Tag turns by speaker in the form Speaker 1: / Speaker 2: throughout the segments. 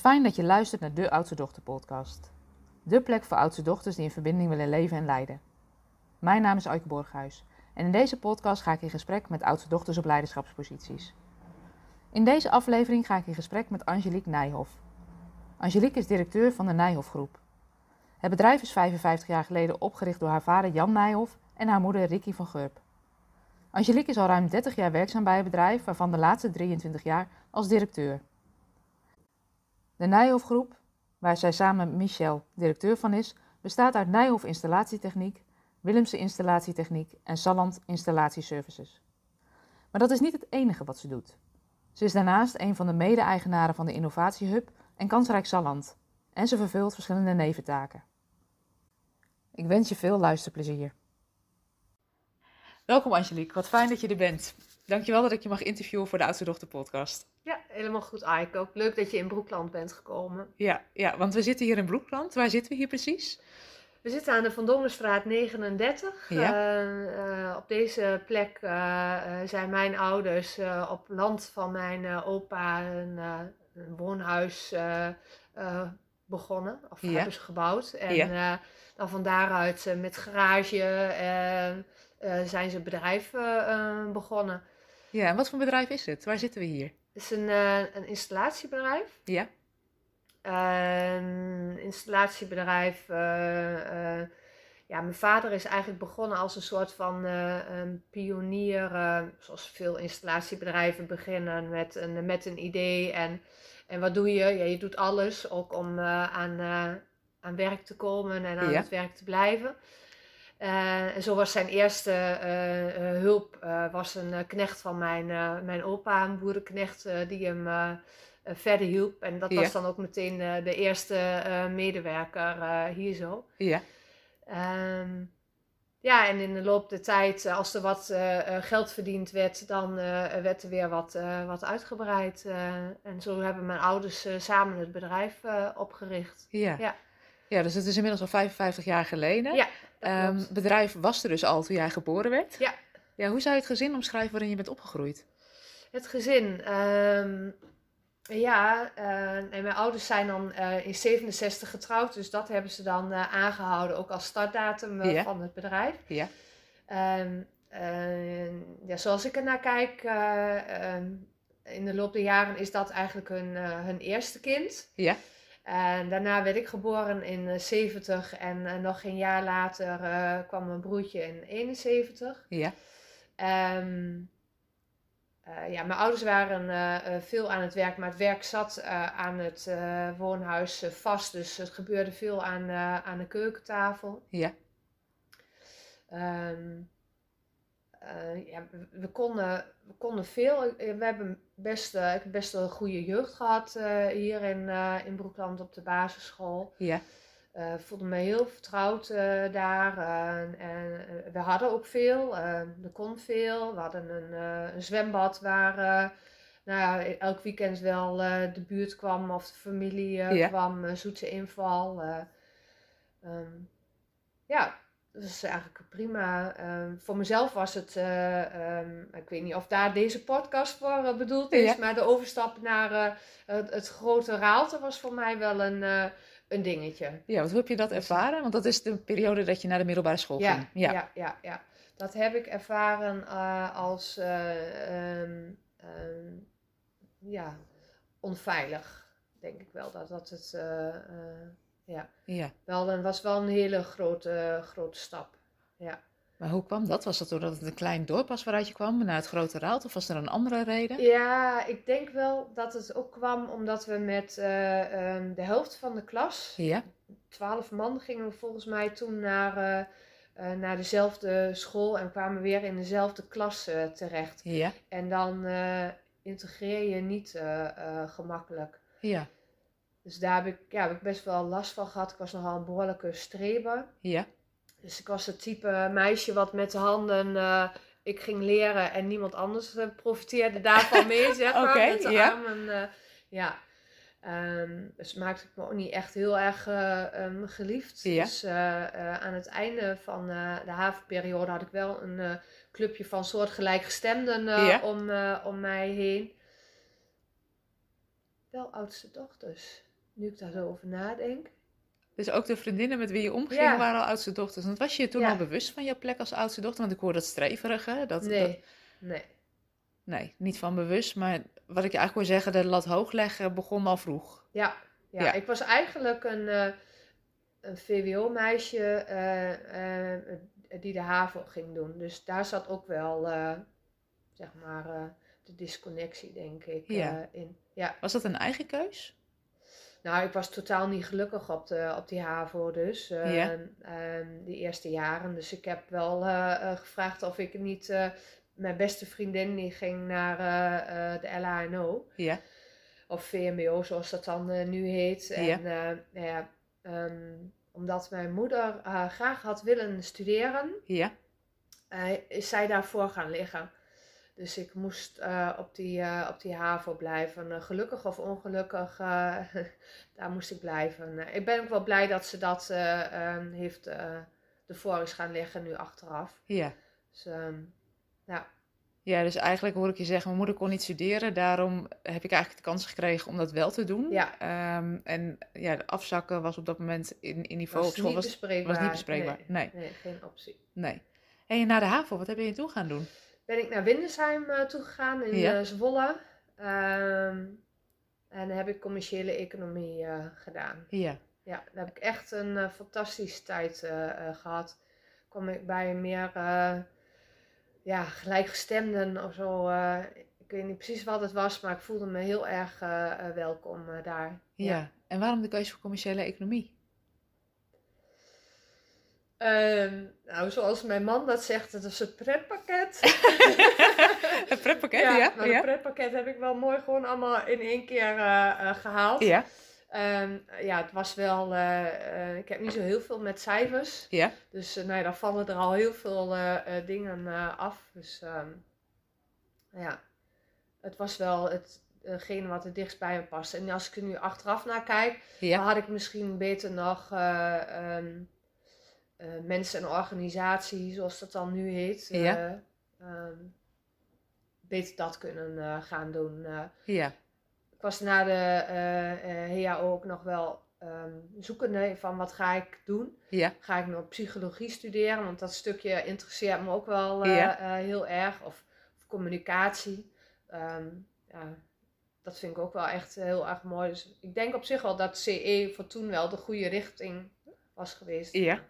Speaker 1: Fijn dat je luistert naar de Oudste Dochter podcast. De plek voor oudste dochters die in verbinding willen leven en leiden. Mijn naam is Aike Borghuis en in deze podcast ga ik in gesprek met oudste dochters op leiderschapsposities. In deze aflevering ga ik in gesprek met Angelique Nijhoff. Angelique is directeur van de Nijhoff Groep. Het bedrijf is 55 jaar geleden opgericht door haar vader Jan Nijhoff en haar moeder Ricky van Gurp. Angelique is al ruim 30 jaar werkzaam bij het bedrijf, waarvan de laatste 23 jaar als directeur. De Nijhoff Groep, waar zij samen met Michel directeur van is, bestaat uit Nijhoff Installatietechniek, Willemse Installatietechniek en Salland Installatieservices. Maar dat is niet het enige wat ze doet. Ze is daarnaast een van de mede-eigenaren van de Innovatiehub en Kansrijk Salland en ze vervult verschillende neventaken. Ik wens je veel luisterplezier. Welkom Angelique, wat fijn dat je er bent. Dankjewel dat ik je mag interviewen voor de Oudste podcast.
Speaker 2: Ja, helemaal goed, Aiko. Ook leuk dat je in Broekland bent gekomen.
Speaker 1: Ja, ja, want we zitten hier in Broekland. Waar zitten we hier precies?
Speaker 2: We zitten aan de Van Dongenstraat 39.
Speaker 1: Ja.
Speaker 2: Eh, eh, op deze plek eh, zijn mijn ouders op land van mijn opa een, een woonhuis begonnen. Of
Speaker 1: Ja.
Speaker 2: hebben ze gebouwd. En
Speaker 1: Ja.
Speaker 2: dan van daaruit met garage zijn ze bedrijf eh, begonnen.
Speaker 1: Ja, en wat voor bedrijf is het? Waar zitten we hier?
Speaker 2: Het is een, eh, een installatiebedrijf.
Speaker 1: Ja,
Speaker 2: Een installatiebedrijf. eh, eh, ja, mijn vader is eigenlijk begonnen als een soort van een pionier. zoals veel installatiebedrijven beginnen met een, met een idee. En, en wat doe je? Ja, je doet alles ook om aan, aan werk te komen en aan
Speaker 1: Ja.
Speaker 2: het werk te blijven. Eh, en zo was zijn eerste eh, eh, hulp was een knecht van mijn, mijn opa, een boerenknecht, die hem verder hielp. En dat
Speaker 1: Ja.
Speaker 2: was dan ook meteen de eerste medewerker hier zo.
Speaker 1: ja,
Speaker 2: Ehm, ja, en in de loop der tijd, als er wat geld verdiend werd, dan werd er weer wat, wat uitgebreid. en zo hebben mijn ouders samen het bedrijf opgericht.
Speaker 1: ja.
Speaker 2: Ja.
Speaker 1: Ja, dus het is inmiddels al 55 jaar geleden.
Speaker 2: Ja,
Speaker 1: het bedrijf was er dus al toen jij geboren werd.
Speaker 2: Ja.
Speaker 1: Ja, hoe zou je het gezin omschrijven waarin je bent opgegroeid?
Speaker 2: Het gezin. ehm, ja, eh, en mijn ouders zijn dan eh, in 67 getrouwd, dus dat hebben ze dan eh, aangehouden, ook als startdatum eh,
Speaker 1: Ja.
Speaker 2: van het bedrijf.
Speaker 1: Ja.
Speaker 2: Eh, ja, zoals ik ernaar kijk, eh, ehm, in de loop der jaren is dat eigenlijk hun, eh, hun eerste kind.
Speaker 1: Ja.
Speaker 2: En daarna werd ik geboren in eh, 70 en eh, nog een jaar later eh, kwam mijn broertje in 71.
Speaker 1: Ja,
Speaker 2: Ehm, eh, ja, mijn ouders waren eh, eh, veel aan het werk, maar het werk zat eh, aan het eh, woonhuis eh, vast. Dus het gebeurde veel aan, eh, aan de keukentafel.
Speaker 1: ja,
Speaker 2: Ehm, eh, ja, we, we konden, we konden veel. Eh, We hebben best, eh, ik heb best wel een goede jeugd gehad eh, hier in, in Broekland op de basisschool.
Speaker 1: ja,
Speaker 2: voelde me heel vertrouwd daar. en we hadden ook veel. er kon veel. We hadden een, een zwembad waar nou ja, elk weekend wel de buurt kwam of de familie
Speaker 1: Ja.
Speaker 2: kwam. zoetse inval. eh. Ehm, ja, dat is eigenlijk prima. Ehm, voor mezelf was het, eh, ehm, ik weet niet of daar deze podcast voor eh, bedoeld is,
Speaker 1: Ja.
Speaker 2: maar de overstap naar eh, het, het grote Raalte was voor mij wel een, een dingetje.
Speaker 1: ja. Want hoe heb je dat ervaren? Want dat is de periode dat je naar de middelbare school
Speaker 2: Ja,
Speaker 1: ging.
Speaker 2: ja. Ja, ja, ja. Dat heb ik ervaren als eh, ehm, ja, onveilig. Denk ik wel dat dat het ja,
Speaker 1: ja.
Speaker 2: wel een, was wel een hele grote, grote stap. Ja.
Speaker 1: Maar hoe kwam dat? Was dat doordat het een klein dorp was waaruit je kwam naar het grote Raalt? Of was er een andere reden?
Speaker 2: ja, ik denk wel dat het ook kwam omdat we met eh, ehm, de helft van de klas,
Speaker 1: Ja,
Speaker 2: twaalf man, gingen we volgens mij toen naar, eh, eh, naar dezelfde school en kwamen weer in dezelfde klas terecht.
Speaker 1: ja,
Speaker 2: En dan integreer je niet gemakkelijk.
Speaker 1: ja,
Speaker 2: Dus daar heb ik, ja, heb ik best wel last van gehad. Ik was nogal een behoorlijke streber.
Speaker 1: ja,
Speaker 2: Dus ik was het type meisje wat met de handen eh, ik ging leren en niemand anders eh, profiteerde daarvan mee, zeg maar.
Speaker 1: Oké,
Speaker 2: met de
Speaker 1: ja.
Speaker 2: armen. eh, ja. Ehm, dus maakte ik me ook niet echt heel erg eh, ehm, geliefd.
Speaker 1: Ja.
Speaker 2: Dus aan het einde van de havenperiode had ik wel een clubje van soortgelijkgestemden
Speaker 1: Ja.
Speaker 2: om, om mij heen. Wel oudste dochters. Nu ik daar zo over nadenk.
Speaker 1: Dus ook de vriendinnen met wie je omging
Speaker 2: Ja.
Speaker 1: waren al oudste dochters. Want was je je toen
Speaker 2: Ja.
Speaker 1: al bewust van jouw plek als oudste dochter? Want ik hoor dat streverige. Dat,
Speaker 2: nee,
Speaker 1: dat-
Speaker 2: nee.
Speaker 1: nee, niet van bewust. Maar wat ik je eigenlijk wil zeggen, de lat hoog leggen begon al vroeg.
Speaker 2: Ja, ja.
Speaker 1: Ja.
Speaker 2: ik was eigenlijk een, eh, een VWO-meisje eh, eh, die de HAVO ging doen. Dus daar zat ook wel, zeg maar, de disconnectie, denk ik, in. Ja.
Speaker 1: Was dat een eigen keus?
Speaker 2: Nou, ik was totaal niet gelukkig op, de, op die HAVO dus, eh, ehm, die eerste jaren. Dus ik heb wel eh, eh, gevraagd of ik niet... mijn beste vriendin die ging naar de LHNO.
Speaker 1: Ja.
Speaker 2: Of VMBO, zoals dat dan nu heet. En nou ja, ehm, omdat mijn moeder graag had willen studeren,
Speaker 1: Ja.
Speaker 2: is zij daarvoor gaan liggen. Dus ik moest eh, op, die, eh, op die HAVO blijven. Eh, gelukkig of ongelukkig, daar moest ik blijven. Ik ben ook wel blij dat ze dat eh, ehm, heeft ervoor is gaan liggen nu achteraf.
Speaker 1: Ja.
Speaker 2: Dus ehm, ja,
Speaker 1: Ja, dus eigenlijk hoor ik je zeggen, mijn moeder kon niet studeren. Daarom heb ik eigenlijk de kans gekregen om dat wel te doen.
Speaker 2: Ja.
Speaker 1: Ehm, en ja, de afzakken was op dat moment in, in niveau
Speaker 2: was
Speaker 1: op school.
Speaker 2: niet
Speaker 1: Was, niet bespreekbaar.
Speaker 2: Nee,
Speaker 1: Nee.
Speaker 2: nee, geen optie.
Speaker 1: nee. En na de HAVO, wat heb je toen gaan doen?
Speaker 2: Ben ik naar Windesheim eh, toegegaan in
Speaker 1: Ja.
Speaker 2: eh, Zwolle. Ehm, en heb ik commerciële economie eh, gedaan.
Speaker 1: Ja.
Speaker 2: Ja, daar heb ik echt een fantastische tijd eh, eh, gehad. Kwam ik bij meer ja, gelijkgestemden of zo. ik weet niet precies wat het was, maar ik voelde me heel erg welkom daar.
Speaker 1: ja. En waarom de keuze voor commerciële economie?
Speaker 2: Ehm, nou, zoals mijn man dat zegt, het is een pretpakket.
Speaker 1: Het pretpakket, ja? Ja.
Speaker 2: maar het pretpakket heb ik wel mooi gewoon allemaal in één keer eh, eh, gehaald.
Speaker 1: Ja.
Speaker 2: Ehm, ja, het was wel. eh, ik heb niet zo heel veel met cijfers.
Speaker 1: Ja.
Speaker 2: Dus eh, nou ja, dan vallen er al heel veel dingen af. Dus ehm, ja, het was wel hetgene wat het dichtst bij me paste. En als ik er nu achteraf naar kijk,
Speaker 1: Ja.
Speaker 2: dan had ik misschien beter nog eh, mensen en organisatie, zoals dat dan nu heet, eh,
Speaker 1: Ja.
Speaker 2: ehm, beter dat kunnen eh, gaan doen.
Speaker 1: Ja.
Speaker 2: ik was na de HAO ook nog wel ehm, zoekende van wat ga ik doen.
Speaker 1: Ja.
Speaker 2: Ga ik nog psychologie studeren? Want dat stukje interesseert me ook wel
Speaker 1: Ja.
Speaker 2: heel erg. Of, of communicatie. Ehm, ja, dat vind ik ook wel echt heel erg mooi. Dus ik denk op zich wel dat CE voor toen wel de goede richting was geweest.
Speaker 1: Ja,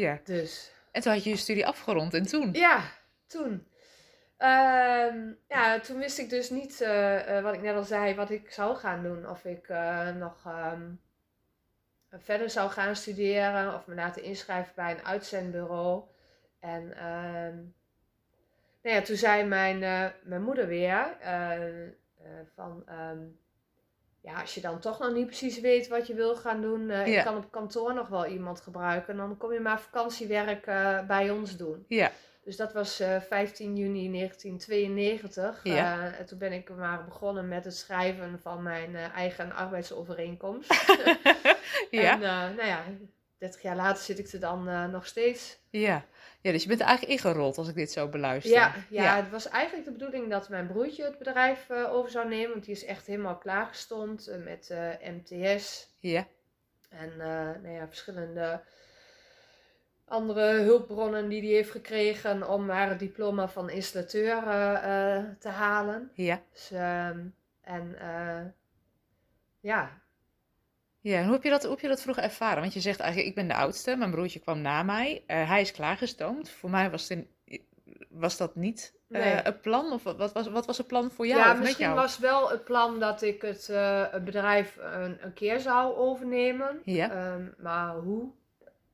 Speaker 2: Ja. dus
Speaker 1: En toen had je je studie afgerond en toen?
Speaker 2: ja, toen. Ehm, ja, toen wist ik dus niet, eh, eh, wat ik net al zei, wat ik zou gaan doen. Of ik eh, nog ehm, verder zou gaan studeren of me laten inschrijven bij een uitzendbureau. En ehm, nou ja, toen zei mijn, mijn moeder weer van... ja, als je dan toch nog niet precies weet wat je wil gaan doen,
Speaker 1: Ja.
Speaker 2: ik kan op kantoor nog wel iemand gebruiken. Dan kom je maar vakantiewerk eh, bij ons doen.
Speaker 1: Ja.
Speaker 2: Dus dat was eh, 15 juni 1992.
Speaker 1: Ja.
Speaker 2: En toen ben ik maar begonnen met het schrijven van mijn eigen arbeidsovereenkomst.
Speaker 1: ja.
Speaker 2: En nou ja, 30 jaar later zit ik er dan eh, nog steeds.
Speaker 1: Ja. Ja, dus je bent er eigenlijk ingerold als ik dit zo beluister.
Speaker 2: Ja, ja, het was eigenlijk de bedoeling dat mijn broertje het bedrijf eh, over zou nemen. Want die is echt helemaal klaargestond eh, met MTS.
Speaker 1: Ja.
Speaker 2: En nou ja, verschillende andere hulpbronnen die hij heeft gekregen om het diploma van installateur te halen.
Speaker 1: Ja.
Speaker 2: Dus, ehm, en eh, ja,
Speaker 1: Ja, en hoe heb je dat, hoe heb je dat vroeger ervaren? Want je zegt eigenlijk, ik ben de oudste, mijn broertje kwam na mij. Eh, hij is klaargestoomd. Voor mij was, het was dat niet
Speaker 2: Nee.
Speaker 1: een plan? Of wat, wat was, wat was het plan voor jou
Speaker 2: ja misschien
Speaker 1: jou?
Speaker 2: was wel het plan dat ik het, eh, het bedrijf een, een keer zou overnemen.
Speaker 1: Ja,
Speaker 2: Ehm, maar hoe?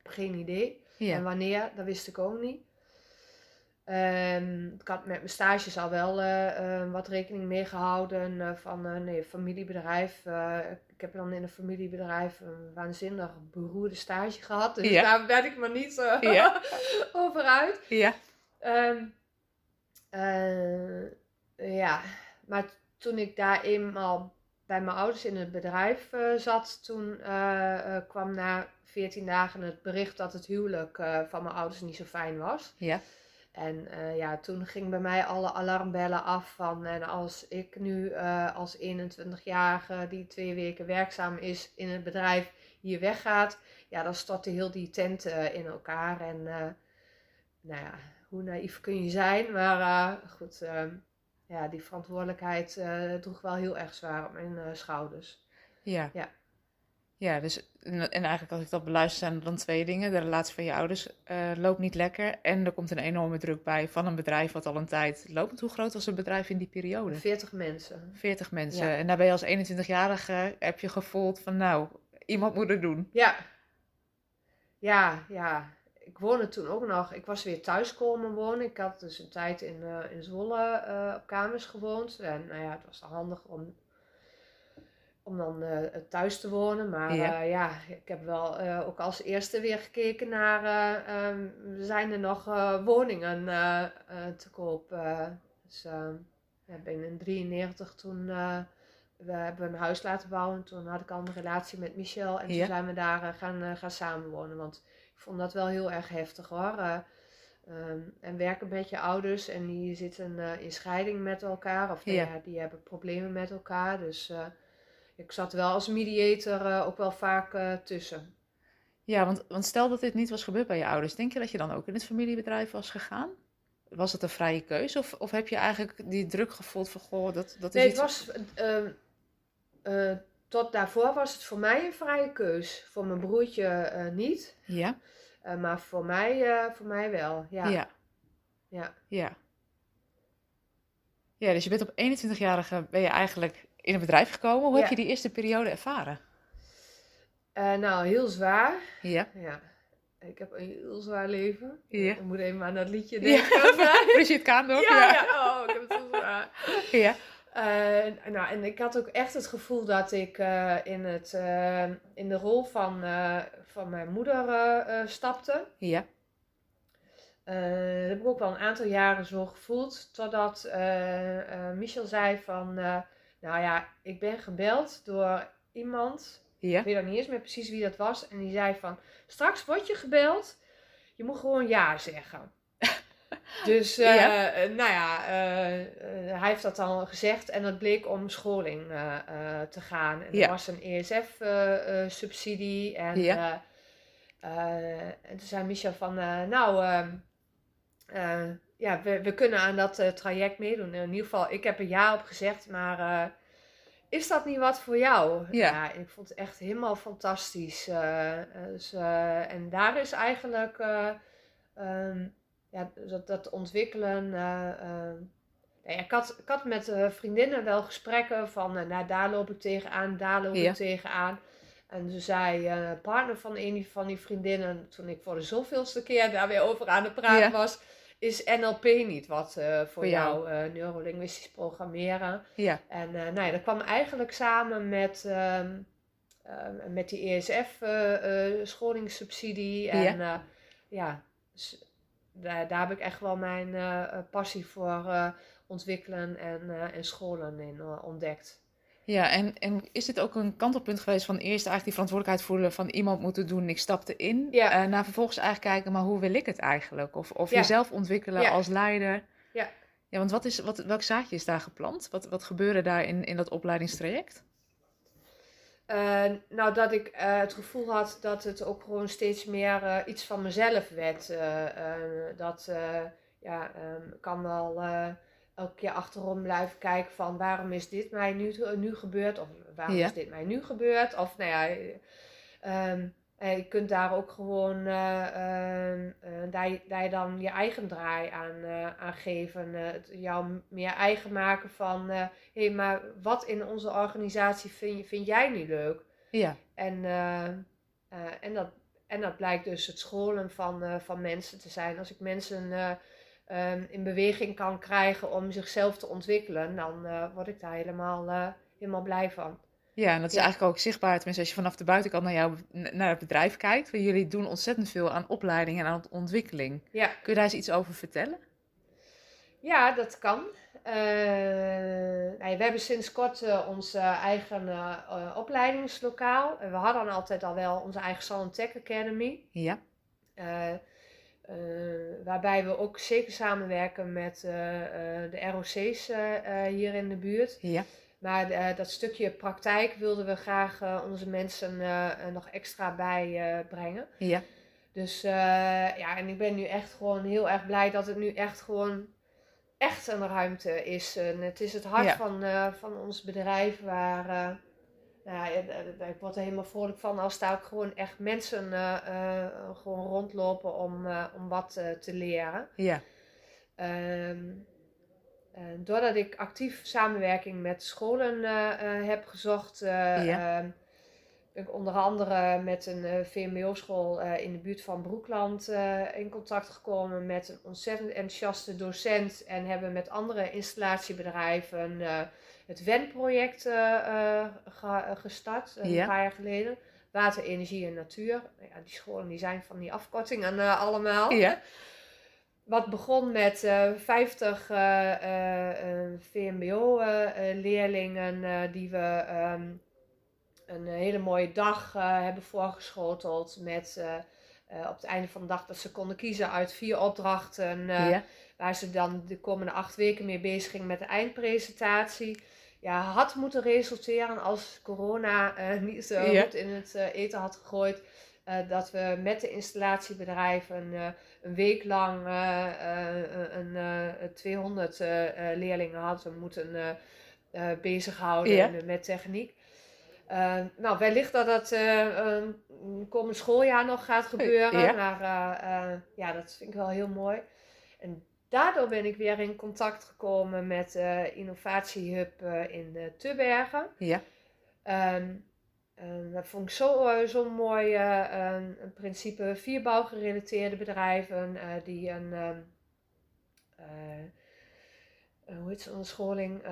Speaker 2: Geen idee. En
Speaker 1: ja,
Speaker 2: wanneer, dat wist ik ook niet. Ehm, ik had met mijn stages al wel wat rekening mee gehouden eh, van een nee, familiebedrijf. Ik heb dan in een familiebedrijf een waanzinnig beroerde stage gehad. Dus
Speaker 1: Ja.
Speaker 2: daar werd ik me niet
Speaker 1: Ja.
Speaker 2: over uit.
Speaker 1: ja,
Speaker 2: Ehm, eh, ja, maar toen ik daar eenmaal bij mijn ouders in het bedrijf eh, zat, toen eh, kwam na 14 dagen het bericht dat het huwelijk van mijn ouders niet zo fijn was.
Speaker 1: ja,
Speaker 2: En eh, ja, toen ging bij mij alle alarmbellen af van en als ik nu eh, als 21-jarige die twee weken werkzaam is in het bedrijf hier weggaat, ja, dan stortte heel die tent eh, in elkaar. En nou ja, hoe naïef kun je zijn, maar goed, ehm, ja, die verantwoordelijkheid droeg wel heel erg zwaar op mijn schouders.
Speaker 1: Ja. ja. Ja, dus en, eigenlijk als ik dat beluister zijn er dan twee dingen. De relatie van je ouders uh, loopt niet lekker en er komt een enorme druk bij van een bedrijf wat al een tijd loopt. Hoe groot was het bedrijf in die periode?
Speaker 2: 40 mensen.
Speaker 1: 40 mensen. En daar ben je als 21-jarige, heb je gevoeld van nou, iemand moet het doen.
Speaker 2: Ja. Ja, ja. Ik woonde toen ook nog, ik was weer thuis komen wonen. Ik had dus een tijd in, uh, in Zwolle uh, op kamers gewoond. En nou ja, het was handig om om dan uh, thuis te wonen. Maar ja, uh, ja ik heb wel uh, ook als eerste weer gekeken naar, um, zijn er nog woningen te koop? dus ik ben in 93 toen, we hebben een huis laten bouwen. Toen had ik al een relatie met Michel en toen zijn we daar gaan, gaan samenwonen. Want ik vond dat wel heel erg heftig hoor. Um, en werken met je ouders en die zitten in scheiding met elkaar. Of ja. die hebben problemen met elkaar. Dus ik zat wel als mediator uh, ook wel vaak uh, tussen.
Speaker 1: Ja, want, want stel dat dit niet was gebeurd bij je ouders, denk je dat je dan ook in het familiebedrijf was gegaan? Was het een vrije keuze of, of heb je eigenlijk die druk gevoeld van goh, dat, dat is
Speaker 2: Nee, het was, uh, tot daarvoor was het voor mij een vrije keus. Voor mijn broertje niet.
Speaker 1: Ja.
Speaker 2: maar voor mij, voor mij wel, ja.
Speaker 1: Ja.
Speaker 2: Ja.
Speaker 1: ja. Ja, dus je bent op 21-jarige, ben je eigenlijk in een bedrijf gekomen. Hoe heb je die eerste periode ervaren?
Speaker 2: Uh, nou, heel zwaar.
Speaker 1: Ja.
Speaker 2: ja. Ik heb een heel zwaar leven.
Speaker 1: Ja.
Speaker 2: Ik moet even aan dat liedje denken.
Speaker 1: Ja. Brigitte Kaandorp.
Speaker 2: Ja, ja. ja. Oh, ik heb het zo zwaar.
Speaker 1: Ja.
Speaker 2: Uh, nou, en ik had ook echt het gevoel dat ik uh, in, het, uh, in de rol van, van mijn moeder stapte.
Speaker 1: Ja.
Speaker 2: dat heb ik ook wel een aantal jaren zo gevoeld. Totdat Michel zei van... Nou ja, ik ben gebeld door iemand.
Speaker 1: Ja.
Speaker 2: Ik weet nog niet eens meer precies wie dat was. En die zei van, straks word je gebeld. Je moet gewoon ja zeggen. dus, uh, ja. nou ja, uh, uh, hij heeft dat dan gezegd. En dat bleek om scholing te gaan. En ja. er was een ESF-subsidie. en,
Speaker 1: ja.
Speaker 2: en toen zei Michel van, nou ja, we, we kunnen aan dat uh, traject meedoen. In ieder geval, ik heb er ja op gezegd, maar uh, is dat niet wat voor jou?
Speaker 1: Ja.
Speaker 2: ja ik vond het echt helemaal fantastisch. Uh, dus, en daar is eigenlijk um, ja, dat, dat ontwikkelen. Ja, ik, had, ik had met vriendinnen wel gesprekken van, nou, daar loop ik tegenaan, daar loop
Speaker 1: ja.
Speaker 2: ik tegenaan. En toen zei partner van een van die vriendinnen, toen ik voor de zoveelste keer daar weer over aan het praten was, is NLP niet wat eh, voor,
Speaker 1: Voor
Speaker 2: jou, eh, neurolinguistisch programmeren.
Speaker 1: Ja.
Speaker 2: En eh, nou ja, dat kwam eigenlijk samen met, ehm, ehm, met die ESF-scholingssubsidie. en
Speaker 1: Ja.
Speaker 2: ja, daar, daar heb ik echt wel mijn passie voor ontwikkelen en, en scholen in ontdekt.
Speaker 1: Ja, en, en is dit ook een kantelpunt geweest van eerst eigenlijk die verantwoordelijkheid voelen van iemand moet het doen, ik stapte in.
Speaker 2: Ja.
Speaker 1: eh, naar vervolgens eigenlijk kijken, maar hoe wil ik het eigenlijk? Of, of
Speaker 2: Ja.
Speaker 1: jezelf ontwikkelen
Speaker 2: Ja.
Speaker 1: als leider.
Speaker 2: Ja.
Speaker 1: Ja, want wat is, wat, welk zaadje is daar geplant? Wat, wat gebeurde daar in, in dat opleidingstraject?
Speaker 2: Eh, nou, dat ik eh, het gevoel had dat het ook gewoon steeds meer iets van mezelf werd. Dat ja, ehm, kan wel elke keer achterom blijven kijken van waarom is dit mij nu, nu gebeurd? Of waarom
Speaker 1: Ja.
Speaker 2: is dit mij nu gebeurd? Of nou ja, eh, ehm, eh, je kunt daar ook gewoon eh, ehm, eh, daar, je- daar dan je eigen draai aan, eh, aan geven. het jou meer eigen maken van hé, hey, maar wat in onze organisatie vind, je, vind jij niet leuk?
Speaker 1: Ja,
Speaker 2: En, en, dat, en dat blijkt dus het scholen van, van mensen te zijn. Als ik mensen eh, ehm, in beweging kan krijgen om zichzelf te ontwikkelen, dan eh, word ik daar helemaal, eh, helemaal blij van.
Speaker 1: ja en dat is
Speaker 2: Ja.
Speaker 1: eigenlijk ook zichtbaar, tenminste als je vanaf de buitenkant naar, jou, naar het bedrijf kijkt. Want jullie doen ontzettend veel aan opleiding en aan ontwikkeling.
Speaker 2: Ja,
Speaker 1: Kun je daar eens iets over vertellen?
Speaker 2: ja dat kan. Eh, nee, we hebben sinds kort eh, ons eigen opleidingslokaal. En we hadden altijd al wel onze eigen Salon Tech Academy.
Speaker 1: Ja,
Speaker 2: Eh, waarbij we ook zeker samenwerken met de ROC's hier in de buurt.
Speaker 1: Ja.
Speaker 2: Maar dat stukje praktijk wilden we graag onze mensen nog extra bij brengen.
Speaker 1: Ja.
Speaker 2: Dus ja, en ik ben nu echt gewoon heel erg blij dat het nu echt gewoon echt een ruimte is. En het is het hart van, van ons bedrijf waar nou ik word er helemaal vrolijk van als daar ook gewoon echt mensen uh, gewoon rondlopen om, uh, om wat te leren.
Speaker 1: Ja.
Speaker 2: Um, doordat ik actief samenwerking met scholen heb gezocht, ja. um, ben ik onder andere met een VMBO-school in de buurt van Broekland in contact gekomen met een ontzettend enthousiaste docent en hebben met andere installatiebedrijven het WEN-project uh, gestart, een paar jaar geleden. Water, energie en natuur. Ja, die scholen die zijn van die afkortingen allemaal.
Speaker 1: Ja.
Speaker 2: Wat begon met 50 VMBO-leerlingen die we um, een hele mooie dag hebben voorgeschoteld. Met op het einde van de dag dat ze konden kiezen uit vier opdrachten. Ja. Waar ze dan de komende acht weken mee bezig gingen met de eindpresentatie ja, had moeten resulteren als corona uh, niet zo goed in het uh, eten had gegooid. Uh, dat we met de installatiebedrijven een week lang een, 200 leerlingen hadden moeten bezighouden ja. met techniek. nou, wellicht dat dat komend schooljaar nog gaat gebeuren. Maar ja, dat vind ik wel heel mooi. En Daardoor ben ik weer in contact gekomen met uh, Innovatiehub uh, in uh, Tubbergen.
Speaker 1: Ja.
Speaker 2: Um, dat vond ik zo, zo mooi een principe. Vier bouwgerelateerde bedrijven die een, hoe heet zo'n scholing?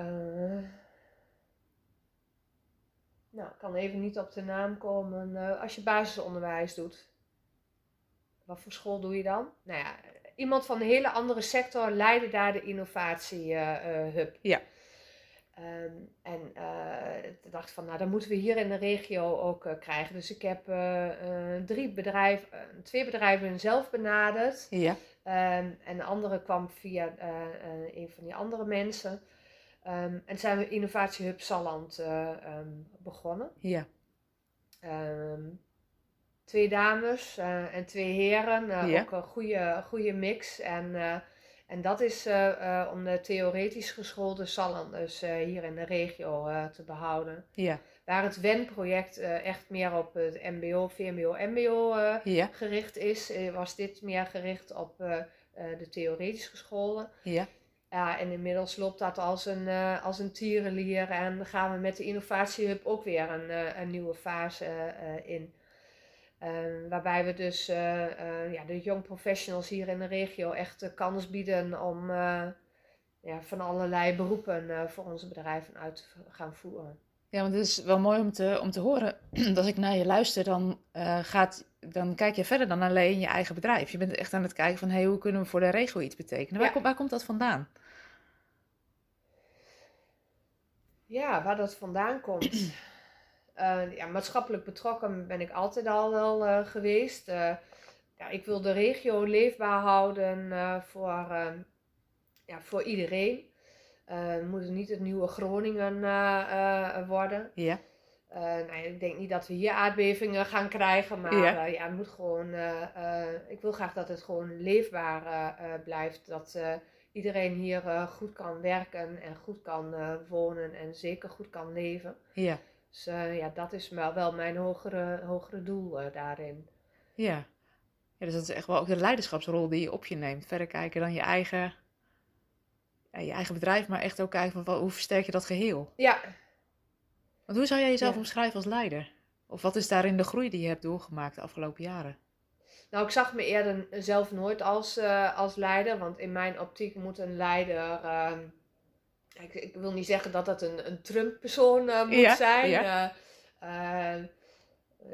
Speaker 2: nou, ik kan even niet op de naam komen. als je basisonderwijs doet. Wat voor school doe je dan? Nou ja, iemand van een hele andere sector leidde daar de innovatiehub.
Speaker 1: Uh, ja.
Speaker 2: Um, en uh, ik dacht van, nou, dat moeten we hier in de regio ook uh, krijgen. Dus ik heb uh, drie bedrijven, twee bedrijven zelf benaderd.
Speaker 1: Ja.
Speaker 2: Um, en de andere kwam via een van die andere mensen. Um, en zijn we Innovatiehub Salland begonnen.
Speaker 1: Ja
Speaker 2: twee dames uh, en twee heren. Uh, Ook een goede, goede mix. En, uh, en dat is om de theoretisch geschoolde Sallanders hier in de regio te behouden.
Speaker 1: Ja.
Speaker 2: Waar het WEN-project echt meer op het MBO, VMBO, MBO
Speaker 1: ja.
Speaker 2: gericht is, was dit meer gericht op de theoretisch geschoolde.
Speaker 1: Ja.
Speaker 2: Ja, en inmiddels loopt dat als een, als een tierenlier en gaan we met de innovatiehub ook weer een, een nieuwe fase in. Ehm, waarbij we dus uh, uh, ja, de young professionals hier in de regio echt de kans bieden om uh, ja, van allerlei beroepen voor onze bedrijven uit te gaan voeren.
Speaker 1: Ja, want het is wel mooi om te, om te horen. Als ik naar je luister, dan, gaat, dan kijk je verder dan alleen je eigen bedrijf. Je bent echt aan het kijken van hey, hoe kunnen we voor de regio iets betekenen. Waar, waar komt dat vandaan?
Speaker 2: Ja, waar dat vandaan komt. Uh, ja, maatschappelijk betrokken ben ik altijd al wel uh, geweest. Uh, ja, ik wil de regio leefbaar houden voor, ja, voor iedereen. het moet niet het nieuwe Groningen worden.
Speaker 1: Ja.
Speaker 2: nou, ik denk niet dat we hier aardbevingen gaan krijgen, maar ja. ja het moet gewoon. ik wil graag dat het gewoon leefbaar blijft. Dat iedereen hier goed kan werken en goed kan wonen en zeker goed kan leven.
Speaker 1: Ja.
Speaker 2: Dus uh, ja, dat is wel, mijn hogere, hogere doel uh, daarin.
Speaker 1: Ja. ja, dus dat is echt wel ook de leiderschapsrol die je op je neemt. Verder kijken dan je eigen, ja, je eigen bedrijf, maar echt ook kijken van hoe versterk je dat geheel.
Speaker 2: Ja.
Speaker 1: Want hoe zou jij jezelf omschrijven als leider? Of wat is daarin de groei die je hebt doorgemaakt de afgelopen jaren?
Speaker 2: Nou, ik zag me eerder zelf nooit als, uh, als leider, want in mijn optiek moet een leider ehm, ik, ik, wil niet zeggen dat dat een, een Trump-persoon uh, moet zijn. Ja. Uh,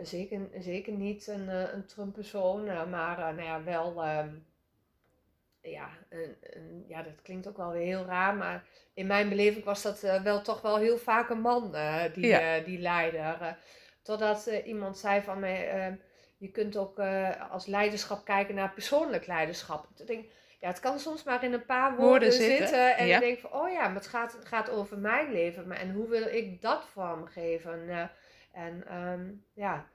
Speaker 2: zeker, zeker niet een, een Trump-persoon, maar nou ja, wel. Um, ja, een, een, ja, dat klinkt ook wel weer heel raar, maar in mijn beleving was dat wel toch wel heel vaak een man, die, die leider. totdat iemand zei van mij, ehm, je kunt ook als leiderschap kijken naar persoonlijk leiderschap. Ik denk, ja, het kan soms maar in een paar woorden, zitten. En ja. je denkt van, oh ja, maar het gaat, gaat over mijn leven. Maar, en hoe wil ik dat vormgeven? Uh, en ehm, ja,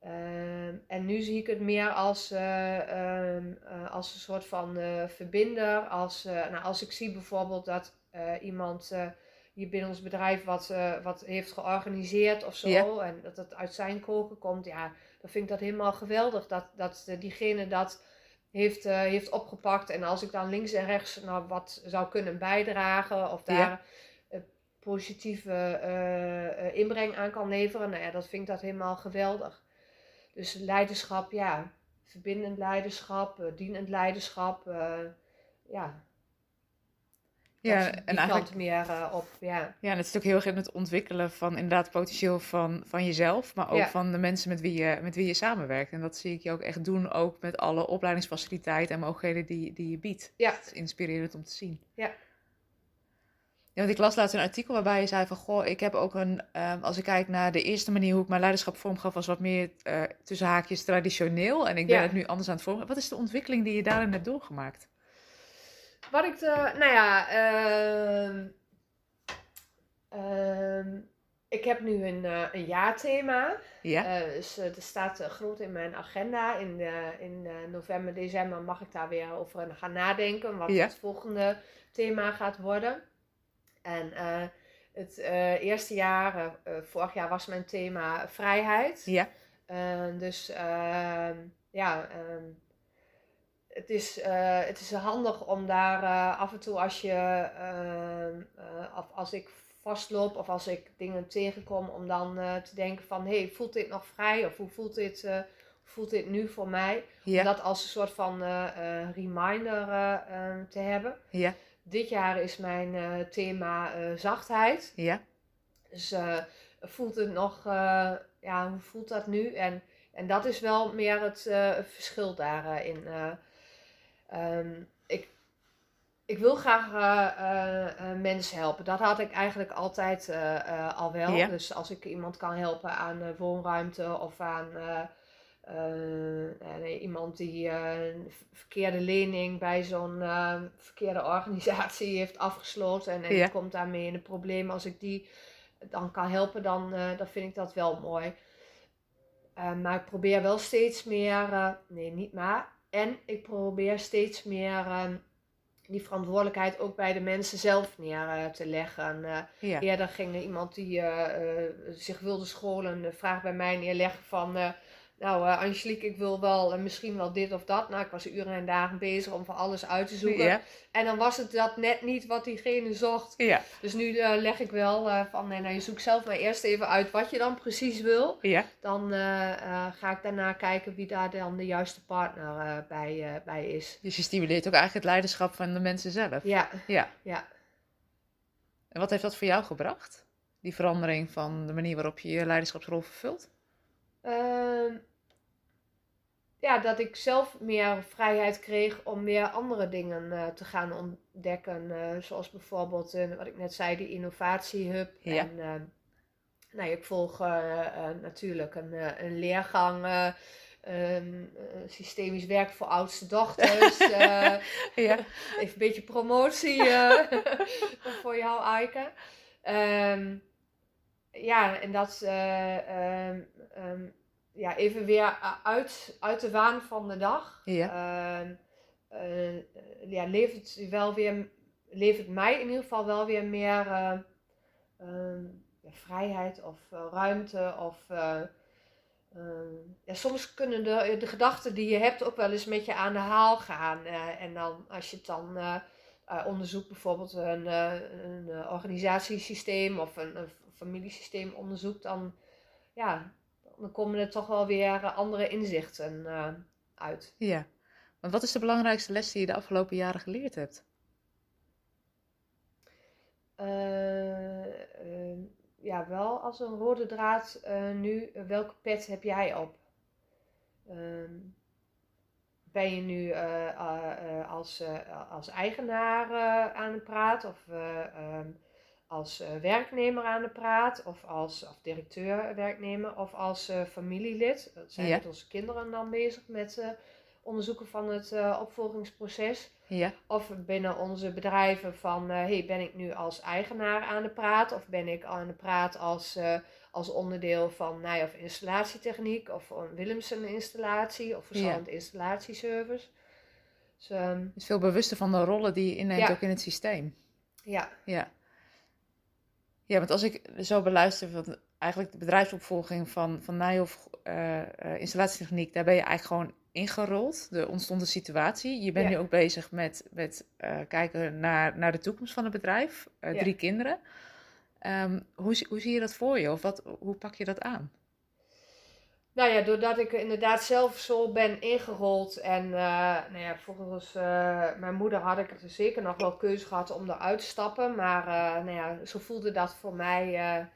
Speaker 2: ehm, en nu zie ik het meer als, uh, als een soort van verbinder. Als, nou, als ik zie bijvoorbeeld dat iemand hier binnen ons bedrijf wat, wat heeft georganiseerd of zo. En dat het uit zijn koken komt. Ja, dan vind ik dat helemaal geweldig. Dat, dat diegene dat heeft, uh, heeft opgepakt. En als ik dan links en rechts nou, wat zou kunnen bijdragen of daar ja. positieve uh, inbreng aan kan leveren, nou ja, dat vind ik dat helemaal geweldig. Dus leiderschap, ja, verbindend leiderschap, dienend leiderschap, ja, ja, en eigenlijk meer uh, op. Ja.
Speaker 1: ja, en het is ook heel erg in het ontwikkelen van inderdaad potentieel van, van jezelf, maar ook van de mensen met wie, je, met wie je samenwerkt. En dat zie ik je ook echt doen, ook met alle opleidingsfaciliteiten en mogelijkheden die, die je biedt. Ja. Het is inspirerend om te zien. Ja. Ja, want ik las laatst een artikel waarbij je zei van, goh, ik heb ook een, um, als ik kijk naar de eerste manier hoe ik mijn leiderschap vormgaf, was wat meer uh, tussen haakjes traditioneel. En ik ben het nu anders aan het vormen. Wat is de ontwikkeling die je daarin hebt doorgemaakt?
Speaker 2: Wat ik de, nou ja, uh, uh, ik heb nu een, uh, een jaarthema. Ja. Eh, dus er staat groot in mijn agenda. In, in november, december mag ik daar weer over gaan nadenken. Wat het volgende thema gaat worden. En het eerste jaar, vorig jaar was mijn thema vrijheid. Ja. dus ehm, ja, ehm, het is, uh, het is handig om daar uh, af en toe als je, uh, als ik vastloop of als ik dingen tegenkom, om dan te denken van, hey, voelt dit nog vrij? Of hoe voelt dit, voelt dit nu voor mij? Ja. Om dat als een soort van reminder te hebben. Ja. Dit jaar is mijn thema zachtheid. Ja. Dus voelt het nog, ja, hoe voelt dat nu? En, en dat is wel meer het verschil daarin. Um, ik, ik wil graag uh, mensen helpen. Dat had ik eigenlijk altijd al wel. Dus als ik iemand kan helpen aan woonruimte of aan nee, iemand die een verkeerde lening bij zo'n verkeerde organisatie heeft afgesloten en, en komt daarmee in een probleem. Als ik die dan kan helpen, dan, dan vind ik dat wel mooi. maar ik probeer wel steeds meer, nee, niet maar, en ik probeer steeds meer ehm, die verantwoordelijkheid ook bij de mensen zelf neer uh, te leggen. Uh, Eerder ging er iemand die uh, zich wilde scholen de vraag bij mij neerleggen van nou, uh, Angelique, ik wil wel uh, misschien wel dit of dat. Nou, ik was uren en dagen bezig om van alles uit te zoeken. En dan was het dat net niet wat diegene zocht. Ja. Dus nu uh, leg ik wel van, nee, nou, je zoekt zelf maar eerst even uit wat je dan precies wil. Ja. Dan ga ik daarna kijken wie daar dan de juiste partner bij, bij is.
Speaker 1: Dus je stimuleert ook eigenlijk het leiderschap van de mensen zelf. Ja. Ja. ja. En wat heeft dat voor jou gebracht? Die verandering van de manier waarop je je leiderschapsrol vervult?
Speaker 2: Ehm, ja, dat ik zelf meer vrijheid kreeg om meer andere dingen uh, te gaan ontdekken. Uh, zoals bijvoorbeeld, uh, wat ik net zei, die innovatiehub. Ja. En ehm, nou, ik volg natuurlijk een, een leergang. Um, systemisch werk voor oudste dochters. ja. Even een beetje promotie voor jou, Aike. Um, ja, en dat um, ja, even weer uit, uit de waan van de dag. Ja. Uh, ja, levert, wel weer, levert mij in ieder geval wel weer meer uh, vrijheid of ruimte. Of, ja, soms kunnen de, de gedachten die je hebt ook wel eens met je aan de haal gaan. en dan als je het dan onderzoekt, bijvoorbeeld een, een organisatiesysteem of een, een familiesysteem onderzoekt, dan ja, dan komen er toch wel weer andere inzichten uh, uit.
Speaker 1: Ja, want wat is de belangrijkste les die je de afgelopen jaren geleerd hebt?
Speaker 2: Uh, uh, ja, wel als een rode draad nu, welke pet heb jij op? Ehm, ben je nu als, als eigenaar aan het praten of ehm, als eh, werknemer aan de praat, of als of directeur werknemer, of als eh, familielid. Dat zijn
Speaker 1: Ja.
Speaker 2: met onze kinderen dan bezig met eh, onderzoeken van het eh, opvolgingsproces.
Speaker 1: Ja,
Speaker 2: Of binnen onze bedrijven van, eh, hey, ben ik nu als eigenaar aan de praat? Of ben ik aan de praat als, eh, als onderdeel van nou ja, of installatietechniek of een Willemsen installatie of verzorgend installatieservice? Dus ehm,
Speaker 1: dus veel bewuster van de rollen die je inneemt
Speaker 2: Ja.
Speaker 1: ook in het systeem.
Speaker 2: ja,
Speaker 1: Ja. Ja, want als ik zo beluister, van eigenlijk de bedrijfsopvolging van, van Nijhoff eh, eh, installatietechniek, daar ben je eigenlijk gewoon ingerold. Er ontstond een situatie. Je bent
Speaker 2: Ja.
Speaker 1: nu ook bezig met, met eh, kijken naar, naar de toekomst van het bedrijf.
Speaker 2: Ja.
Speaker 1: Drie kinderen. Ehm, hoe, zie- hoe zie je dat voor je? Of wat, hoe pak je dat aan?
Speaker 2: Nou ja, doordat ik inderdaad zelf zo ben ingerold en eh, nou ja, volgens eh, mijn moeder had ik er zeker nog wel keuze gehad om eruit te stappen. Maar eh, nou ja, zo voelde dat voor mij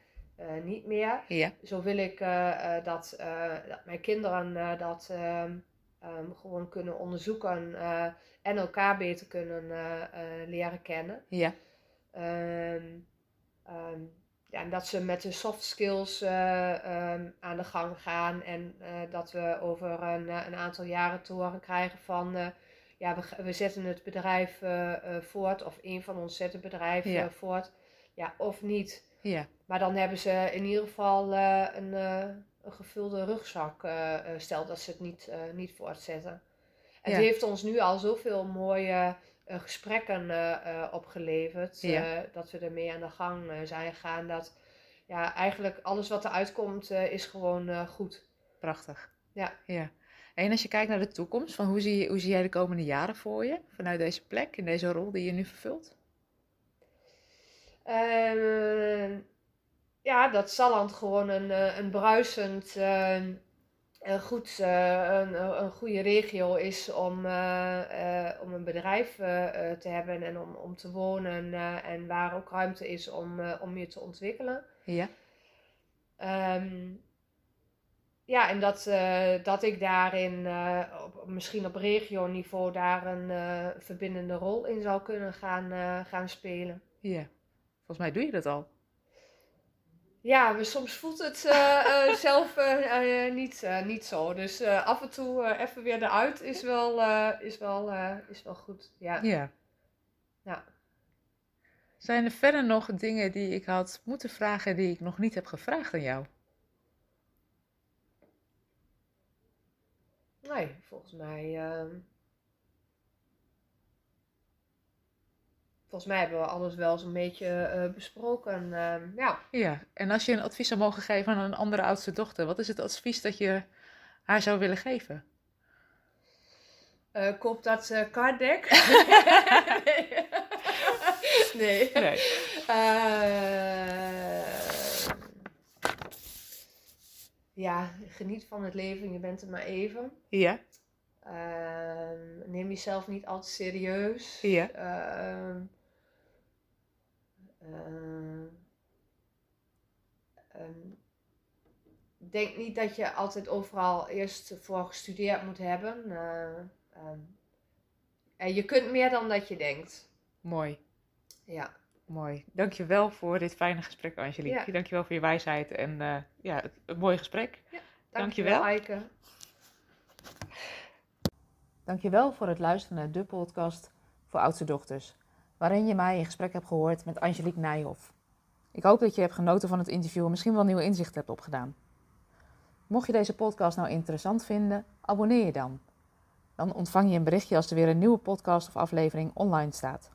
Speaker 2: niet meer.
Speaker 1: Ja,
Speaker 2: Zo wil ik dat, dat mijn kinderen dat ehm, ehm, gewoon kunnen onderzoeken en elkaar beter kunnen leren kennen.
Speaker 1: ja,
Speaker 2: ehm, ja, en dat ze met de soft skills eh, ehm, aan de gang gaan. En eh, dat we over een, eh, een aantal jaren te horen krijgen van... ja, we, we zetten het bedrijf voort. Of een van ons zet het bedrijf
Speaker 1: Ja.
Speaker 2: voort. Ja, of niet.
Speaker 1: ja,
Speaker 2: Maar dan hebben ze in ieder geval een, een gevulde rugzak. stel dat ze het niet, niet voortzetten. En
Speaker 1: Ja.
Speaker 2: het heeft ons nu al zoveel mooie gesprekken eh, eh, opgeleverd.
Speaker 1: Ja.
Speaker 2: eh, dat we ermee aan de gang eh, zijn gegaan. Dat ja, eigenlijk alles wat eruit komt eh, is gewoon eh, goed.
Speaker 1: prachtig.
Speaker 2: Ja.
Speaker 1: ja. En als je kijkt naar de toekomst, van hoe, zie je, hoe zie jij de komende jaren voor je? Vanuit deze plek, in deze rol die je nu vervult?
Speaker 2: Ehm, ja, dat Salland gewoon een, eh, een bruisend, eh, een, goed, eh, een, een goede regio is om, eh, eh, om een bedrijf te hebben en om, om te wonen. en waar ook ruimte is om, om je te ontwikkelen.
Speaker 1: Ja,
Speaker 2: Ehm, ja, en dat, dat ik daarin eh, op, misschien op regioniveau daar een verbindende rol in zou kunnen gaan, gaan spelen.
Speaker 1: ja. Volgens mij doe je dat al.
Speaker 2: Ja, maar soms voelt het eh, eh, zelf eh, niet, niet zo. Dus af en toe even weer eruit is wel, is wel, is wel goed. Ja.
Speaker 1: Ja.
Speaker 2: Ja.
Speaker 1: Zijn er verder nog dingen die ik had moeten vragen die ik nog niet heb gevraagd aan jou?
Speaker 2: Nee, volgens mij. Volgens mij hebben we alles wel zo'n beetje eh, besproken. ehm, ja.
Speaker 1: Ja, en als je een advies zou mogen geven aan een andere oudste dochter, wat is het advies dat je haar zou willen geven?
Speaker 2: Eh, koop dat eh carddeck. nee.
Speaker 1: Nee.
Speaker 2: Eh, ja, geniet van het leven. Je bent er maar even.
Speaker 1: Ja,
Speaker 2: Ehm, neem jezelf niet al te serieus.
Speaker 1: Ja.
Speaker 2: Ehm, ehm, denk niet dat je altijd overal eerst voor gestudeerd moet hebben. Eh, ehm, en je kunt meer dan dat je denkt.
Speaker 1: mooi,
Speaker 2: Ja.
Speaker 1: mooi. Dankjewel voor dit fijne gesprek, Angelique.
Speaker 2: Ja.
Speaker 1: Dankjewel voor je wijsheid en eh, ja, het, een mooi gesprek.
Speaker 2: Dankjewel,
Speaker 1: Dankjewel.
Speaker 2: Eike.
Speaker 1: Dankjewel voor het luisteren naar de podcast voor oudste dochters, waarin je mij in gesprek hebt gehoord met Angelique Nijhoff. Ik hoop dat je hebt genoten van het interview en misschien wel nieuwe inzichten hebt opgedaan. Mocht je deze podcast nou interessant vinden, abonneer je dan. Dan ontvang je een berichtje als er weer een nieuwe podcast of aflevering online staat.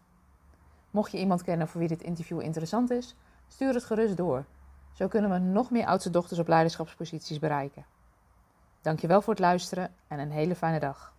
Speaker 1: Mocht je iemand kennen voor wie dit interview interessant is, stuur het gerust door. Zo kunnen we nog meer oudste dochters op leiderschapsposities bereiken. Dankjewel voor het luisteren en een hele fijne dag.